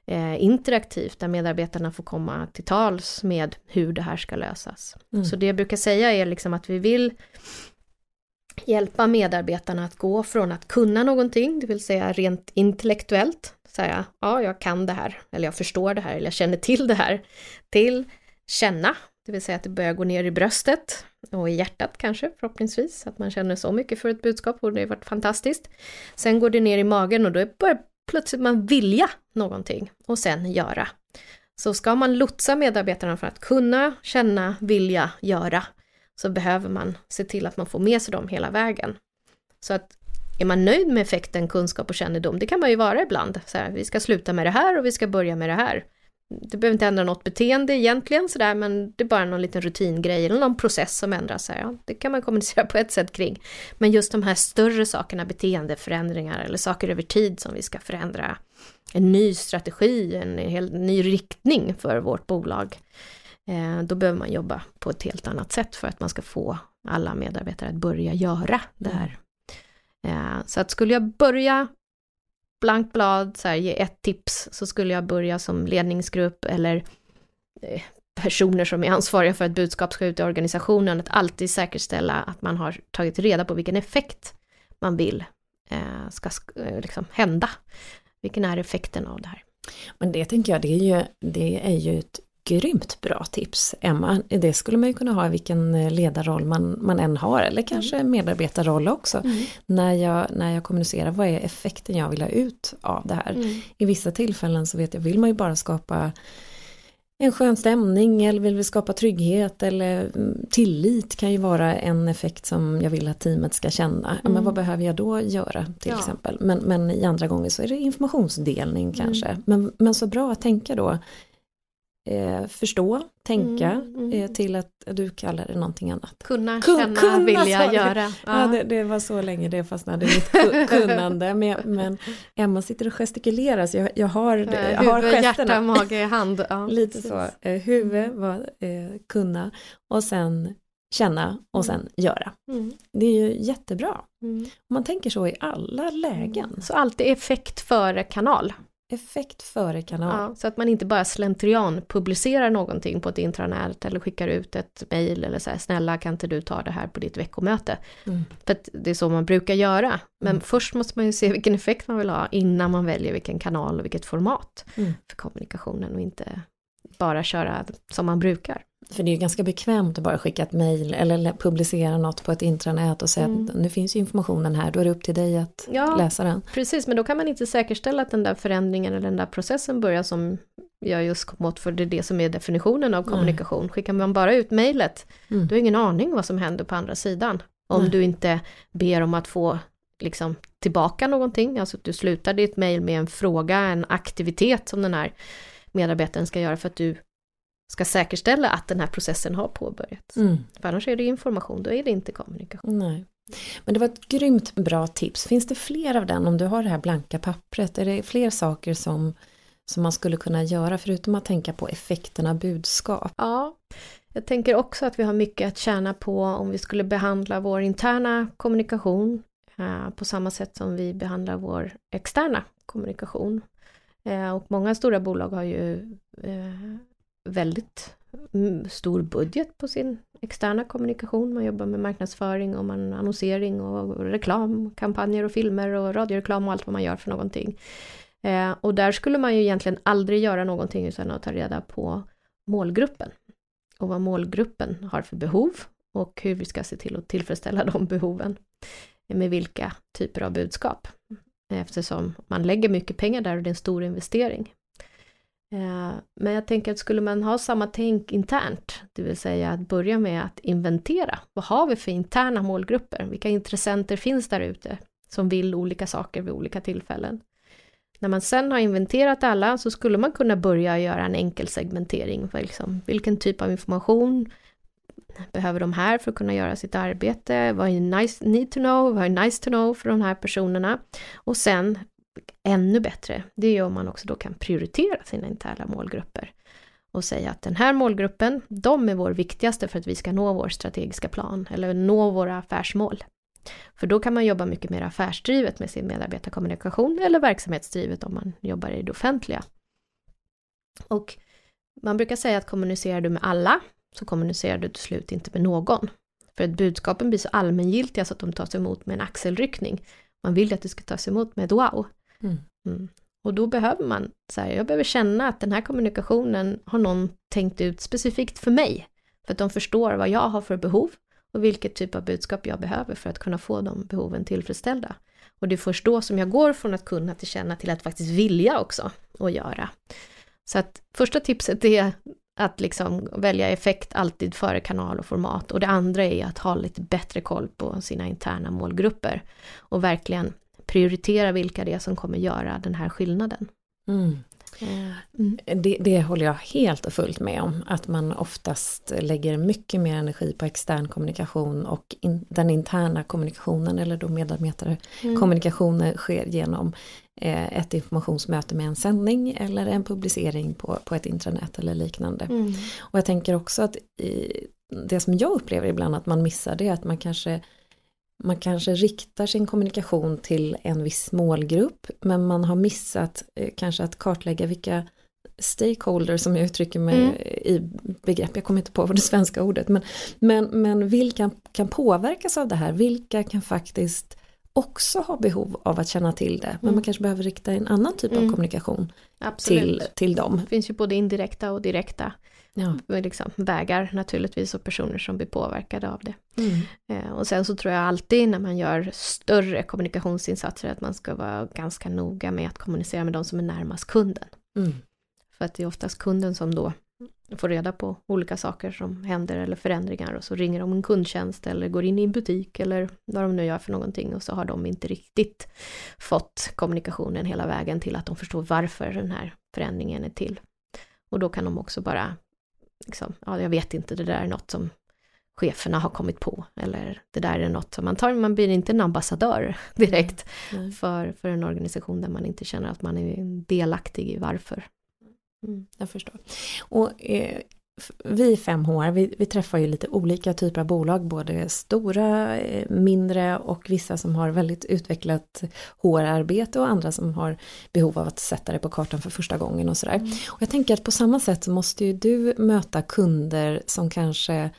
eh, interaktivt där medarbetarna får komma till tals med hur det här ska lösas. Mm. Så det jag brukar säga är liksom att vi vill hjälpa medarbetarna att gå från att kunna någonting, det vill säga rent intellektuellt, säga ja, jag kan det här, eller jag förstår det här, eller jag känner till det här, till känna, det vill säga att det börjar gå ner i bröstet och i hjärtat kanske förhoppningsvis, att man känner så mycket för ett budskap och det har varit fantastiskt. Sen går det ner i magen och då börjar plötsligt man vilja någonting och sen göra. Så ska man lotsa medarbetarna för att kunna, känna, vilja, göra, så behöver man se till att man får med sig dem hela vägen. Så att är man nöjd med effekten kunskap och kännedom, det kan man ju vara ibland. Så här, vi ska sluta med det här och vi ska börja med det här. Det behöver inte ändra något beteende egentligen sådär, men det är bara någon liten rutingrej eller någon process som ändras. Här. Ja, det kan man kommunicera på ett sätt kring. Men just de här större sakerna, beteendeförändringar eller saker över tid som vi ska förändra. En ny strategi, en helt ny riktning för vårt bolag. Eh, då behöver man jobba på ett helt annat sätt för att man ska få alla medarbetare att börja göra det här. Eh, så att skulle jag börja blankt blad, så här, ge ett tips, så skulle jag börja som ledningsgrupp eller eh, personer som är ansvariga för att budskap ska ut i organisationen, att alltid säkerställa att man har tagit reda på vilken effekt man vill ska liksom hända. Vilken är effekten av det här? Men det tänker jag, det är ju, det är ju ett grymt bra tips Emma. Det skulle man ju kunna ha i vilken ledarroll man, man än har eller kanske mm. medarbetarroll också. Mm. När, jag, när jag kommunicerar, vad är effekten jag vill ha ut av det här? Mm. I vissa tillfällen så vet jag, vill man ju bara skapa en skön stämning eller vill vi skapa trygghet eller mm, tillit kan ju vara en effekt som jag vill att teamet ska känna. Mm. men vad behöver jag då göra till ja. exempel. Men, men i andra gånger så är det informationsdelning mm. kanske. Men, men så bra att tänka då eh, förstå, tänka mm, mm. Eh, till att du kallar det någonting annat. Kunna, Kun, känna, kunna, vilja, göra. Ja, ja det, det, var så länge det fastnade i mitt kunnande. men, men Emma sitter och gestikulerar så jag, jag har, ja, jag har huvud, hjärta, mage, hand. Ja, Lite precis. så. Eh, huvud var eh, kunna och sen känna och sen mm. göra. Mm. Det är ju jättebra. Mm. Man tänker så i alla lägen. Så alltid effekt före kanal effekt före kanal. Ja, så att man inte bara slentrian publicerar någonting på ett intranät eller skickar ut ett mejl eller så här, snälla kan inte du ta det här på ditt veckomöte. Mm. För att det är så man brukar göra. Men mm. först måste man ju se vilken effekt man vill ha innan man väljer vilken kanal och vilket format mm. för kommunikationen och inte bara köra som man brukar. För det är ju ganska bekvämt att bara skicka ett mejl eller publicera något på ett intranät och säga mm. att nu finns informationen här, då är det upp till dig att ja, läsa den. Precis, men då kan man inte säkerställa att den där förändringen eller den där processen börjar som jag just kom åt, för det är det som är definitionen av kommunikation. Nej. Skickar man bara ut mejlet, mm. du har ingen aning vad som händer på andra sidan. Om Nej. du inte ber om att få liksom tillbaka någonting, alltså att du slutar ditt mejl med en fråga, en aktivitet som den här medarbetaren ska göra för att du ska säkerställa att den här processen har påbörjats. Mm. För annars är det information, då är det inte kommunikation. Nej. Men det var ett grymt bra tips. Finns det fler av den om du har det här blanka pappret? Är det fler saker som, som man skulle kunna göra förutom att tänka på effekterna av budskap? Ja, jag tänker också att vi har mycket att tjäna på om vi skulle behandla vår interna kommunikation eh, på samma sätt som vi behandlar vår externa kommunikation. Eh, och många stora bolag har ju eh, väldigt mm, stor budget på sin externa kommunikation. Man jobbar med marknadsföring och man annonsering och reklam, kampanjer och filmer och radioreklam och allt vad man gör för någonting. Eh, och där skulle man ju egentligen aldrig göra någonting utan att ta reda på målgruppen. Och vad målgruppen har för behov och hur vi ska se till att tillfredsställa de behoven. Med vilka typer av budskap. Eftersom man lägger mycket pengar där och det är en stor investering. Eh, men jag tänker att skulle man ha samma tänk internt, det vill säga att börja med att inventera. Vad har vi för interna målgrupper? Vilka intressenter finns där ute som vill olika saker vid olika tillfällen? När man sen har inventerat alla så skulle man kunna börja göra en enkel segmentering. För liksom, vilken typ av information behöver de här för att kunna göra sitt arbete? Vad är nice, need to know? Vad är nice to know för de här personerna? Och sen ännu bättre, det är om man också då kan prioritera sina interna målgrupper och säga att den här målgruppen, de är vår viktigaste för att vi ska nå vår strategiska plan eller nå våra affärsmål. För då kan man jobba mycket mer affärsdrivet med sin medarbetarkommunikation eller verksamhetsdrivet om man jobbar i det offentliga. Och man brukar säga att kommunicerar du med alla så kommunicerar du till slut inte med någon. För att budskapen blir så allmängiltiga så att de tas emot med en axelryckning. Man vill att det ska tas emot med ett wow. Mm. mm. Och då behöver man, så här, jag behöver känna att den här kommunikationen har någon tänkt ut specifikt för mig. För att de förstår vad jag har för behov och vilket typ av budskap jag behöver för att kunna få de behoven tillfredsställda. Och det är först då som jag går från att kunna till känna till att faktiskt vilja också och göra. Så att första tipset är att liksom välja effekt alltid före kanal och format och det andra är att ha lite bättre koll på sina interna målgrupper och verkligen prioritera vilka det är som kommer göra den här skillnaden. Mm. Mm. Det, det, håller jag helt och fullt med om, att man oftast lägger mycket mer energi på extern kommunikation och in, den interna kommunikationen eller då medarbetarkommunikationen mm. sker genom eh, ett informationsmöte med en sändning eller en publicering på, på ett intranät eller liknande. Mm. Och jag tänker också att i, det som jag upplever ibland att man missar det är att man kanske man kanske riktar sin kommunikation till en viss målgrupp men man har missat eh, kanske att kartlägga vilka stakeholders som jag uttrycker mig mm. i begrepp, jag kommer inte på vad det svenska ordet, men, men, men vilka kan påverkas av det här, vilka kan faktiskt också ha behov av att känna till det, men mm. man kanske behöver rikta en annan typ av mm. kommunikation till, till dem. Det finns ju både indirekta och direkta ja. liksom, vägar naturligtvis och personer som blir påverkade av det. Mm. Eh, och sen så tror jag alltid när man gör större kommunikationsinsatser att man ska vara ganska noga med att kommunicera med de som är närmast kunden. Mm. För att det är oftast kunden som då får reda på olika saker som händer eller förändringar och så ringer de en kundtjänst eller går in i en butik eller vad de nu gör för någonting och så har de inte riktigt fått kommunikationen hela vägen till att de förstår varför den här förändringen är till. Och då kan de också bara, liksom, ja jag vet inte, det där är något som cheferna har kommit på eller det där är något som man tar, man blir inte en ambassadör direkt mm. För, för en organisation där man inte känner att man är delaktig i varför. Mm, jag förstår. Och eh, vi 5HR, vi, vi, träffar ju lite olika typer av bolag, både stora, eh, mindre och vissa som har väldigt utvecklat HR-arbete och andra som har behov av att sätta det på kartan för första gången och sådär. Mm. Och jag tänker att på samma sätt så måste ju du möta kunder som kanske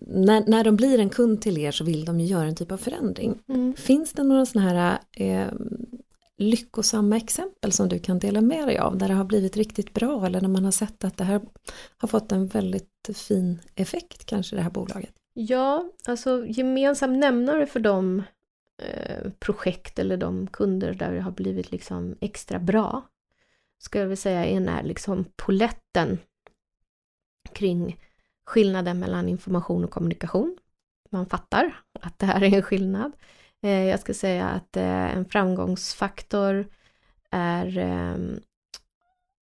när, när de blir en kund till er så vill de ju göra en typ av förändring. Mm. Finns det några sådana här eh, lyckosamma exempel som du kan dela med dig av där det har blivit riktigt bra eller när man har sett att det här har fått en väldigt fin effekt kanske det här bolaget? Ja, alltså gemensam nämnare för de eh, projekt eller de kunder där det har blivit liksom extra bra ska jag väl säga är när liksom poletten kring skillnaden mellan information och kommunikation. Man fattar att det här är en skillnad. Eh, jag ska säga att eh, en framgångsfaktor är ehm,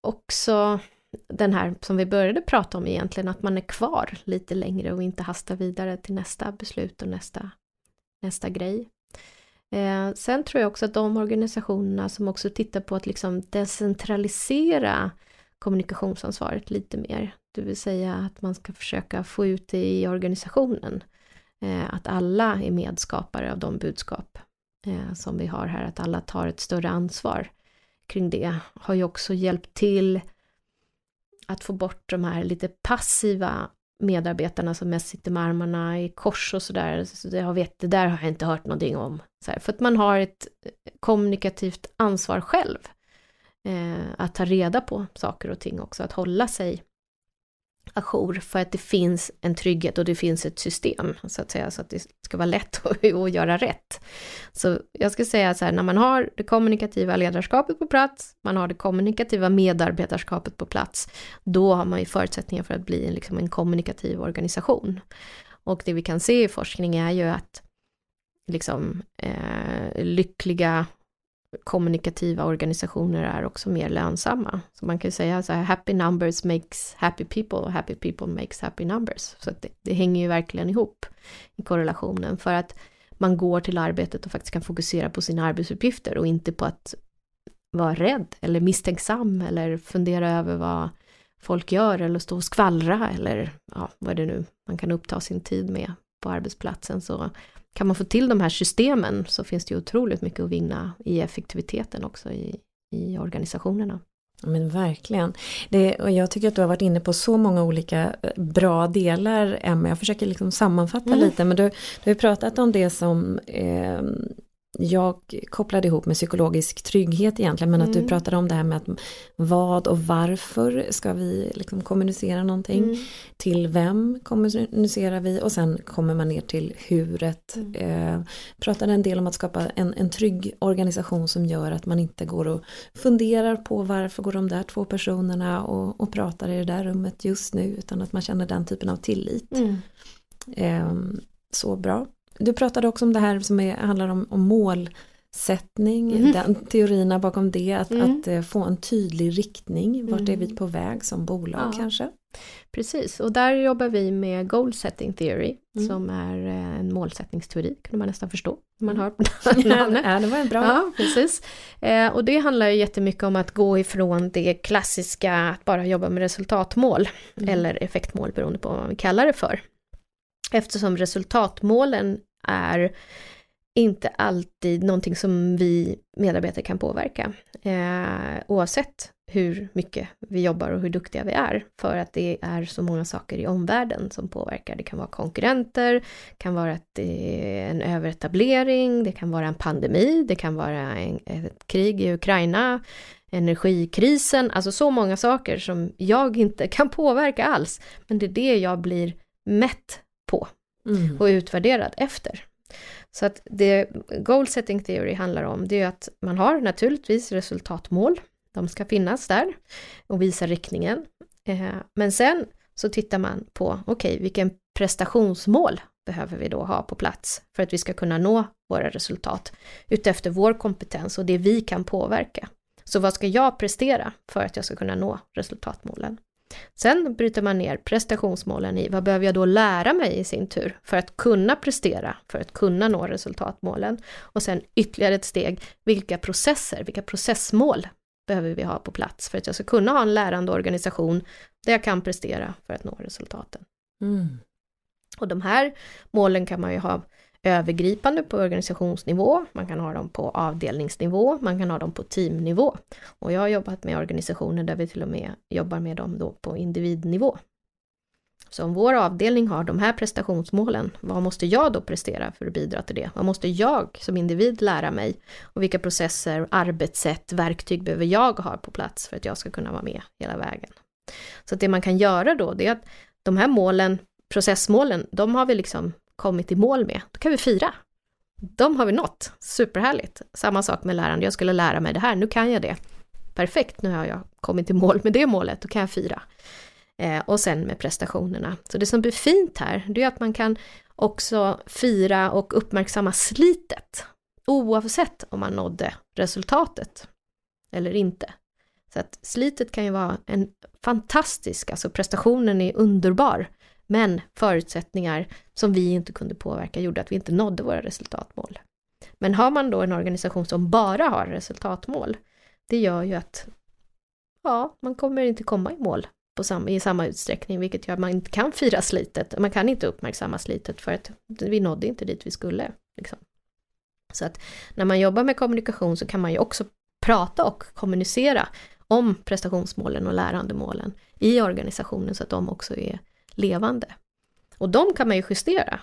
också den här som vi började prata om egentligen, att man är kvar lite längre och inte hastar vidare till nästa beslut och nästa, nästa grej. Eh, sen tror jag också att de organisationerna som också tittar på att liksom decentralisera kommunikationsansvaret lite mer, det vill säga att man ska försöka få ut det i organisationen. Eh, att alla är medskapare av de budskap eh, som vi har här, att alla tar ett större ansvar kring det, har ju också hjälpt till att få bort de här lite passiva medarbetarna som mest sitter med armarna i kors och sådär. Så jag vet, det där har jag inte hört någonting om. Så här, för att man har ett eh, kommunikativt ansvar själv. Eh, att ta reda på saker och ting också, att hålla sig ajour för att det finns en trygghet och det finns ett system så att säga så att det ska vara lätt att, göra rätt. Så jag ska säga så här, när man har det kommunikativa ledarskapet på plats, man har det kommunikativa medarbetarskapet på plats, då har man ju förutsättningar för att bli en, liksom en kommunikativ organisation. Och det vi kan se i forskning är ju att liksom eh, lyckliga kommunikativa organisationer är också mer lönsamma. Så man kan ju säga så här, happy numbers makes happy people och happy people makes happy numbers. Så det, det, hänger ju verkligen ihop i korrelationen för att man går till arbetet och faktiskt kan fokusera på sina arbetsuppgifter och inte på att vara rädd eller misstänksam eller fundera över vad folk gör eller stå och skvallra eller ja, vad det nu man kan uppta sin tid med på arbetsplatsen så kan man få till de här systemen så finns det ju otroligt mycket att vinna i effektiviteten också i, i organisationerna. Men verkligen. Det, och jag tycker att du har varit inne på så många olika eh, bra delar Emma. Jag försöker liksom sammanfatta mm. lite men du, du har pratat om det som eh, jag kopplade ihop med psykologisk trygghet egentligen men mm. att du mm. pratade om det här med att vad och varför ska vi liksom kommunicera någonting mm. till vem kommunicerar vi och sen kommer man ner till huret mm. eh, pratade en del om att skapa en, en trygg organisation som gör att man inte går och funderar på varför går de där två personerna och, och pratar i det där rummet just nu utan att man känner den typen av tillit eh, så bra du pratade också om det här som är, handlar om, om målsättning, mm. den teorierna bakom det, att, mm. att uh, få en tydlig riktning, vart mm. är vi mm. på väg som bolag ja. kanske? Precis, och där jobbar vi med Goal Setting Theory, mm. som är uh, en målsättningsteori, kunde man nästan förstå. Man mm. hör namnet. ja, det var en bra. Ja, precis. Eh, och det handlar ju jättemycket om att gå ifrån det klassiska, att bara jobba med resultatmål, eller effektmål beroende på vad man kallar det för. Eftersom resultatmålen är inte alltid någonting som vi medarbetare kan påverka. Eh, oavsett hur mycket vi jobbar och hur duktiga vi är. För att det är så många saker i omvärlden som påverkar. Det kan vara konkurrenter, kan vara att det är en överetablering, det kan vara en pandemi, det kan vara en, ett krig i Ukraina, energikrisen, alltså så många saker som jag inte kan påverka alls. Men det är det jag blir mätt på mm. och utvärderad efter. Så att det Goal Setting Theory handlar om, det är att man har naturligtvis resultatmål. De ska finnas där och visa riktningen. Eh, men sen så tittar man på, okej, okay, vilken prestationsmål behöver vi då ha på plats för att vi ska kunna nå våra resultat utefter vår kompetens och det vi kan påverka. Så vad ska jag prestera för att jag ska kunna nå resultatmålen? Sen bryter man ner prestationsmålen i vad behöver jag då lära mig i sin tur för att kunna prestera, för att kunna nå resultatmålen. Och sen ytterligare ett steg, vilka processer, vilka processmål behöver vi ha på plats för att jag ska kunna ha en lärande organisation där jag kan prestera för att nå resultaten. Mm. Och de här målen kan man ju ha övergripande på organisationsnivå, man kan ha dem på avdelningsnivå, man kan ha dem på teamnivå. Och jag har jobbat med organisationer där vi till och med jobbar med dem då på individnivå. Så om vår avdelning har de här prestationsmålen, vad måste jag då prestera för att bidra till det? Vad måste jag som individ lära mig? Och vilka processer, arbetssätt, verktyg behöver jag ha på plats för att jag ska kunna vara med hela vägen? Så det man kan göra då, det är att de här målen, processmålen, de har vi liksom kommit i mål med, då kan vi fira. De har vi nått, superhärligt. Samma sak med lärande, jag skulle lära mig det här, nu kan jag det. Perfekt, nu har jag kommit i mål med det målet, då kan jag fira. Eh, och sen med prestationerna. Så det som blir fint här, det är att man kan också fira och uppmärksamma slitet, oavsett om man nådde resultatet eller inte. Så att slitet kan ju vara en fantastisk, alltså prestationen är underbar, men förutsättningar som vi inte kunde påverka gjorde att vi inte nådde våra resultatmål. Men har man då en organisation som bara har resultatmål, det gör ju att ja, man kommer inte komma i mål på samma, i samma utsträckning, vilket gör att man inte kan fira slitet. Man kan inte uppmärksamma slitet för att vi nådde inte dit vi skulle. Liksom. Så att när man jobbar med kommunikation så kan man ju också prata och kommunicera om prestationsmålen och lärandemålen i organisationen så att de också är levande. Och de kan man ju justera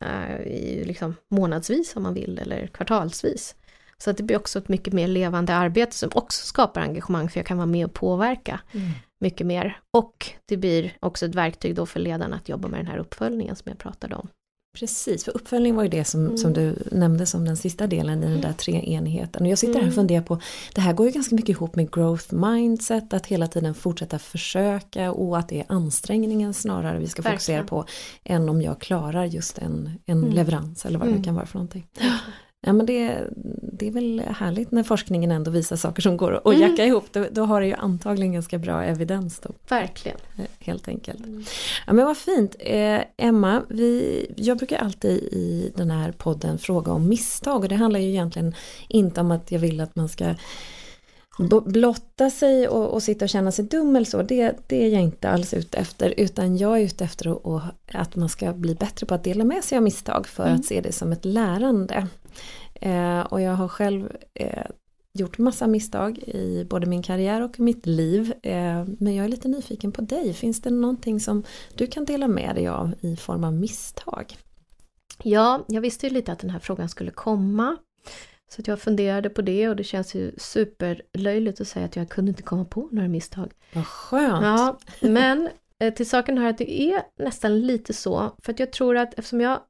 äh, i liksom månadsvis om man vill eller kvartalsvis. Så att det blir också ett mycket mer levande arbete som också skapar engagemang för jag kan vara med och påverka mm. mycket mer. Och det blir också ett verktyg då för ledarna att jobba med den här uppföljningen som jag pratade om. Precis, för uppföljning var ju det som, mm. som du nämnde som den sista delen i den där treenigheten. Och jag sitter här och mm. funderar på, det här går ju ganska mycket ihop med growth mindset, att hela tiden fortsätta försöka och att det är ansträngningen snarare vi ska Verkligen. fokusera på än om jag klarar just en, en mm. leverans eller vad det mm. kan vara för någonting. Ja men det, det är väl härligt när forskningen ändå visar saker som går att mm. jacka ihop. Då, då, har det ju antagligen ganska bra evidens då. Verkligen. Eh, helt enkelt. Mm. Ja men vad fint. Eh, Emma, vi, jag brukar alltid i den här podden fråga om misstag och det handlar ju egentligen inte om att jag vill att man ska blotta sig och, och, sitta och känna sig dum eller så, det, det är jag inte alls ute efter. Utan jag är ute efter att, att man ska bli bättre på att dela med sig av misstag för mm. att se det som ett lärande. Eh, och jag har själv eh, gjort massa misstag i både min karriär och mitt liv. Eh, men jag är lite nyfiken på dig. Finns det någonting som du kan dela med dig av i form av misstag? Ja, jag visste ju lite att den här frågan skulle komma. Så jag funderade på det och det känns ju superlöjligt att säga att jag kunde inte komma på några misstag. Vad skönt! Ja, men eh, till saken hör att det är nästan lite så, för att jag tror att eftersom jag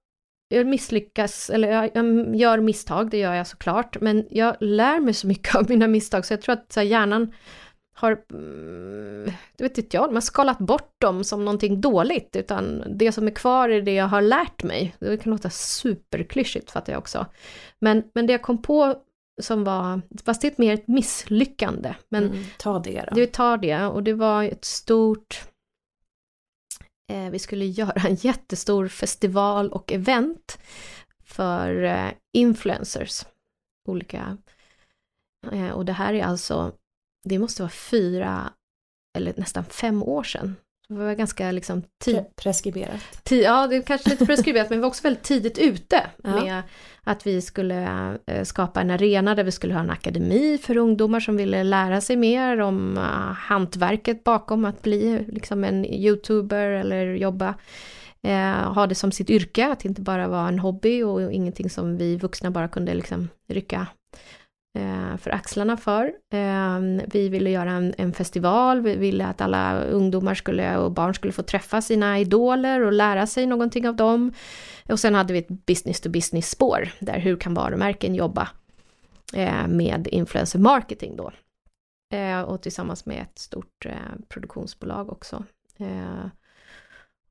jag misslyckas, eller jag, jag, gör misstag, det gör jag såklart, men jag lär mig så mycket av mina misstag så jag tror att här, hjärnan har, mm, det vet inte jag, man har skalat bort dem som någonting dåligt, utan det som är kvar är det jag har lärt mig. Det kan låta superklyschigt fattar jag också. Men, men det jag kom på som var, fast det är mer ett misslyckande. Men mm, ta det då. Det tar det, och det var ett stort, eh, vi skulle göra en jättestor festival och event för eh, influencers. Olika, eh, och det här är alltså det måste vara fyra eller nästan fem år sedan. Det var ganska liksom. Preskriberat. Ja, det är kanske lite preskriberat, men vi var också väldigt tidigt ute ja. med att vi skulle eh, skapa en arena där vi skulle ha en akademi för ungdomar som ville lära sig mer om uh, hantverket bakom att bli liksom en youtuber eller jobba eh, ha det som sitt yrke, att inte bara vara en hobby och ingenting som vi vuxna bara kunde liksom rycka Eh, för axlarna för. Eh, vi ville göra en, en, festival, vi ville att alla ungdomar skulle, och barn skulle få träffa sina idoler och lära sig någonting av dem. Och sen hade vi ett business to business spår, där hur kan varumärken jobba eh, med influencer marketing då. Och tillsammans med ett stort produktionsbolag också.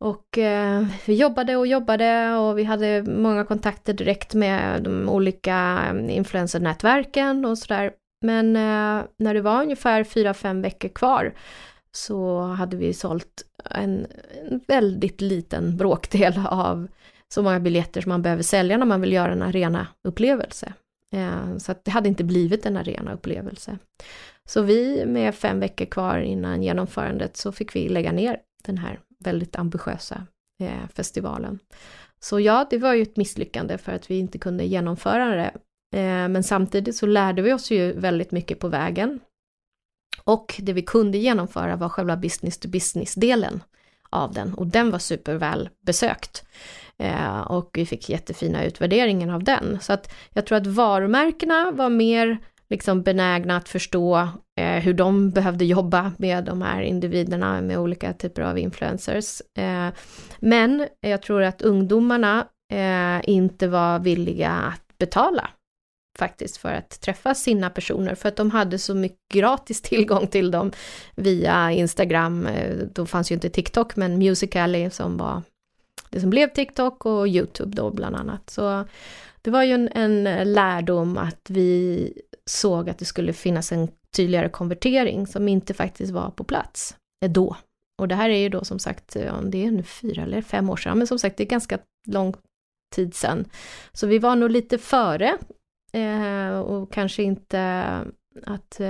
Och eh, vi jobbade och jobbade och vi hade många kontakter direkt med de olika influencernätverken och sådär. Men eh, när det var ungefär 4-5 veckor kvar så hade vi sålt en, en, väldigt liten bråkdel av så många biljetter som man behöver sälja när man vill göra en arena-upplevelse. Eh, så att det hade inte blivit en arena-upplevelse. Så vi med fem veckor kvar innan genomförandet så fick vi lägga ner den här väldigt ambitiösa eh, festivalen. Så ja, det var ju ett misslyckande för att vi inte kunde genomföra det. Eh, men samtidigt så lärde vi oss ju väldigt mycket på vägen. Och det vi kunde genomföra var själva business to business-delen av den och den var superväl besökt. Eh, och vi fick jättefina utvärderingar av den. Så att jag tror att varumärkena var mer liksom benägna att förstå Eh, hur de behövde jobba med de här individerna med olika typer av influencers. Eh, men jag tror att ungdomarna eh, inte var villiga att betala faktiskt för att träffa sina personer för att de hade så mycket gratis tillgång till dem via Instagram. Eh, då fanns ju inte TikTok men Musical.ly som var det som blev TikTok och YouTube då bland annat. Så det var ju en, en eh, lärdom att vi såg att det skulle finnas en tydligare konvertering som inte faktiskt var på plats eh, då. Och det här är ju då som sagt, eh, det är nu fyra eller fem år sedan, men som sagt det är ganska lång tid sedan. Så vi var nog lite före och kanske inte att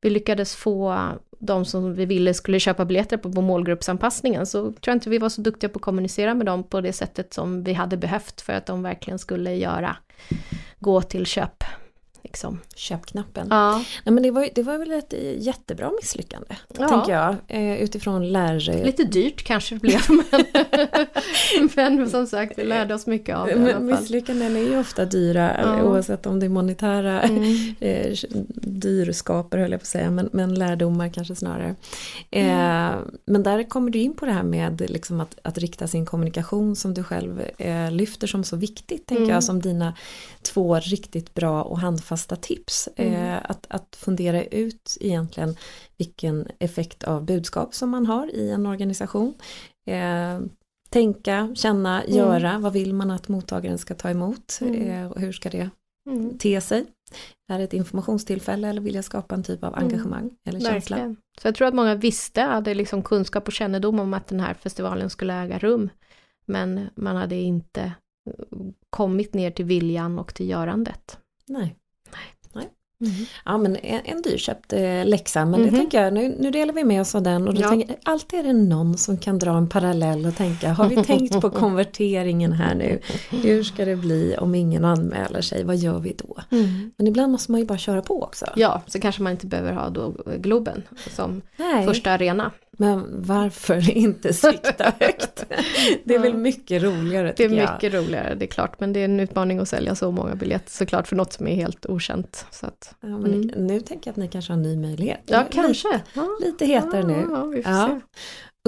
vi lyckades få de som vi ville skulle köpa biljetter på, på målgruppsanpassningen så tror jag inte vi var så duktiga på att kommunicera med dem på det sättet som vi hade behövt för att de verkligen skulle göra, gå till köp liksom, köpknappen. Ja. Nej, men det, var, det var väl ett jättebra misslyckande, ja. tänker jag, eh, utifrån lär... Lite dyrt kanske det blev, men, men som sagt, vi lärde oss mycket av det men, i alla fall. Misslyckanden är ju ofta dyra, ja. oavsett om det är monetära mm. eh, dyrskaper, höll jag på att säga, men, men lärdomar kanske snarare. Eh, mm. Men där kommer du in på det här med liksom att, att rikta sin kommunikation som du själv eh, lyfter som så viktigt, tänker mm. jag, som dina två riktigt bra och handfasta tips. Mm. Eh, att, att fundera ut egentligen vilken effekt av budskap som man har i en organisation. Eh, tänka, känna, mm. göra, vad vill man att mottagaren ska ta emot mm. eh, och hur ska det mm. te sig? Är det ett informationstillfälle eller vill jag skapa en typ av mm. engagemang eller känsla? Verkligen. Så jag tror att många visste, hade liksom kunskap och kännedom om att den här festivalen skulle äga rum. Men man hade inte kommit ner till viljan och till görandet. Nej. Mm. Ja men en, en dyrköpt eh, läxa men mm. det tänker jag, nu, nu delar vi med oss av den och då ja. tänker, alltid är det någon som kan dra en parallell och tänka, har vi tänkt på konverteringen här nu? Hur ska det bli om ingen anmäler sig, vad gör vi då? Mm. Men ibland måste man ju bara köra på också. Ja, så kanske man inte behöver ha då Globen som Nej. första arena. Men varför inte sikta högt? Det är väl mycket roligare Det är mycket jag. roligare, det är klart. Men det är en utmaning att sälja så många biljetter såklart för något som är helt okänt. Så att, ja, mm. Nu tänker jag att ni kanske har en ny möjlighet. Ja, kanske. Lite, lite hetare nu. Ja, får ja.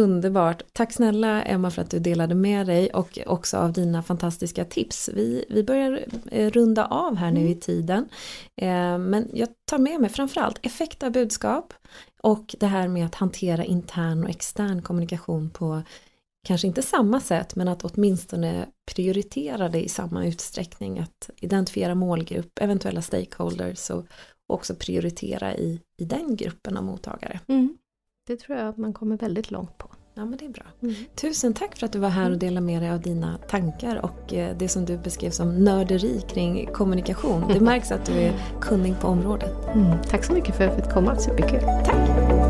Underbart! Tack snälla Emma för att du delade med dig och också av dina fantastiska tips. Vi, vi börjar eh, runda av här nu mm. i tiden. Eh, men jag tar med mig framförallt effekt av budskap och det här med att hantera intern och extern kommunikation på kanske inte samma sätt men att åtminstone prioritera det i samma utsträckning. Att identifiera målgrupp, eventuella stakeholders och också prioritera i, i den gruppen av mottagare. Mm. Det tror jag att man kommer väldigt långt på. Ja men det är bra. Mm. Tusen tack för att du var här och mm. delade med dig av dina tankar och eh, det som du beskrev som nörderi kring kommunikation. Det märks att du är kunnig på området. Mm. Tack så mycket för att jag fick komma, superkul. Tack!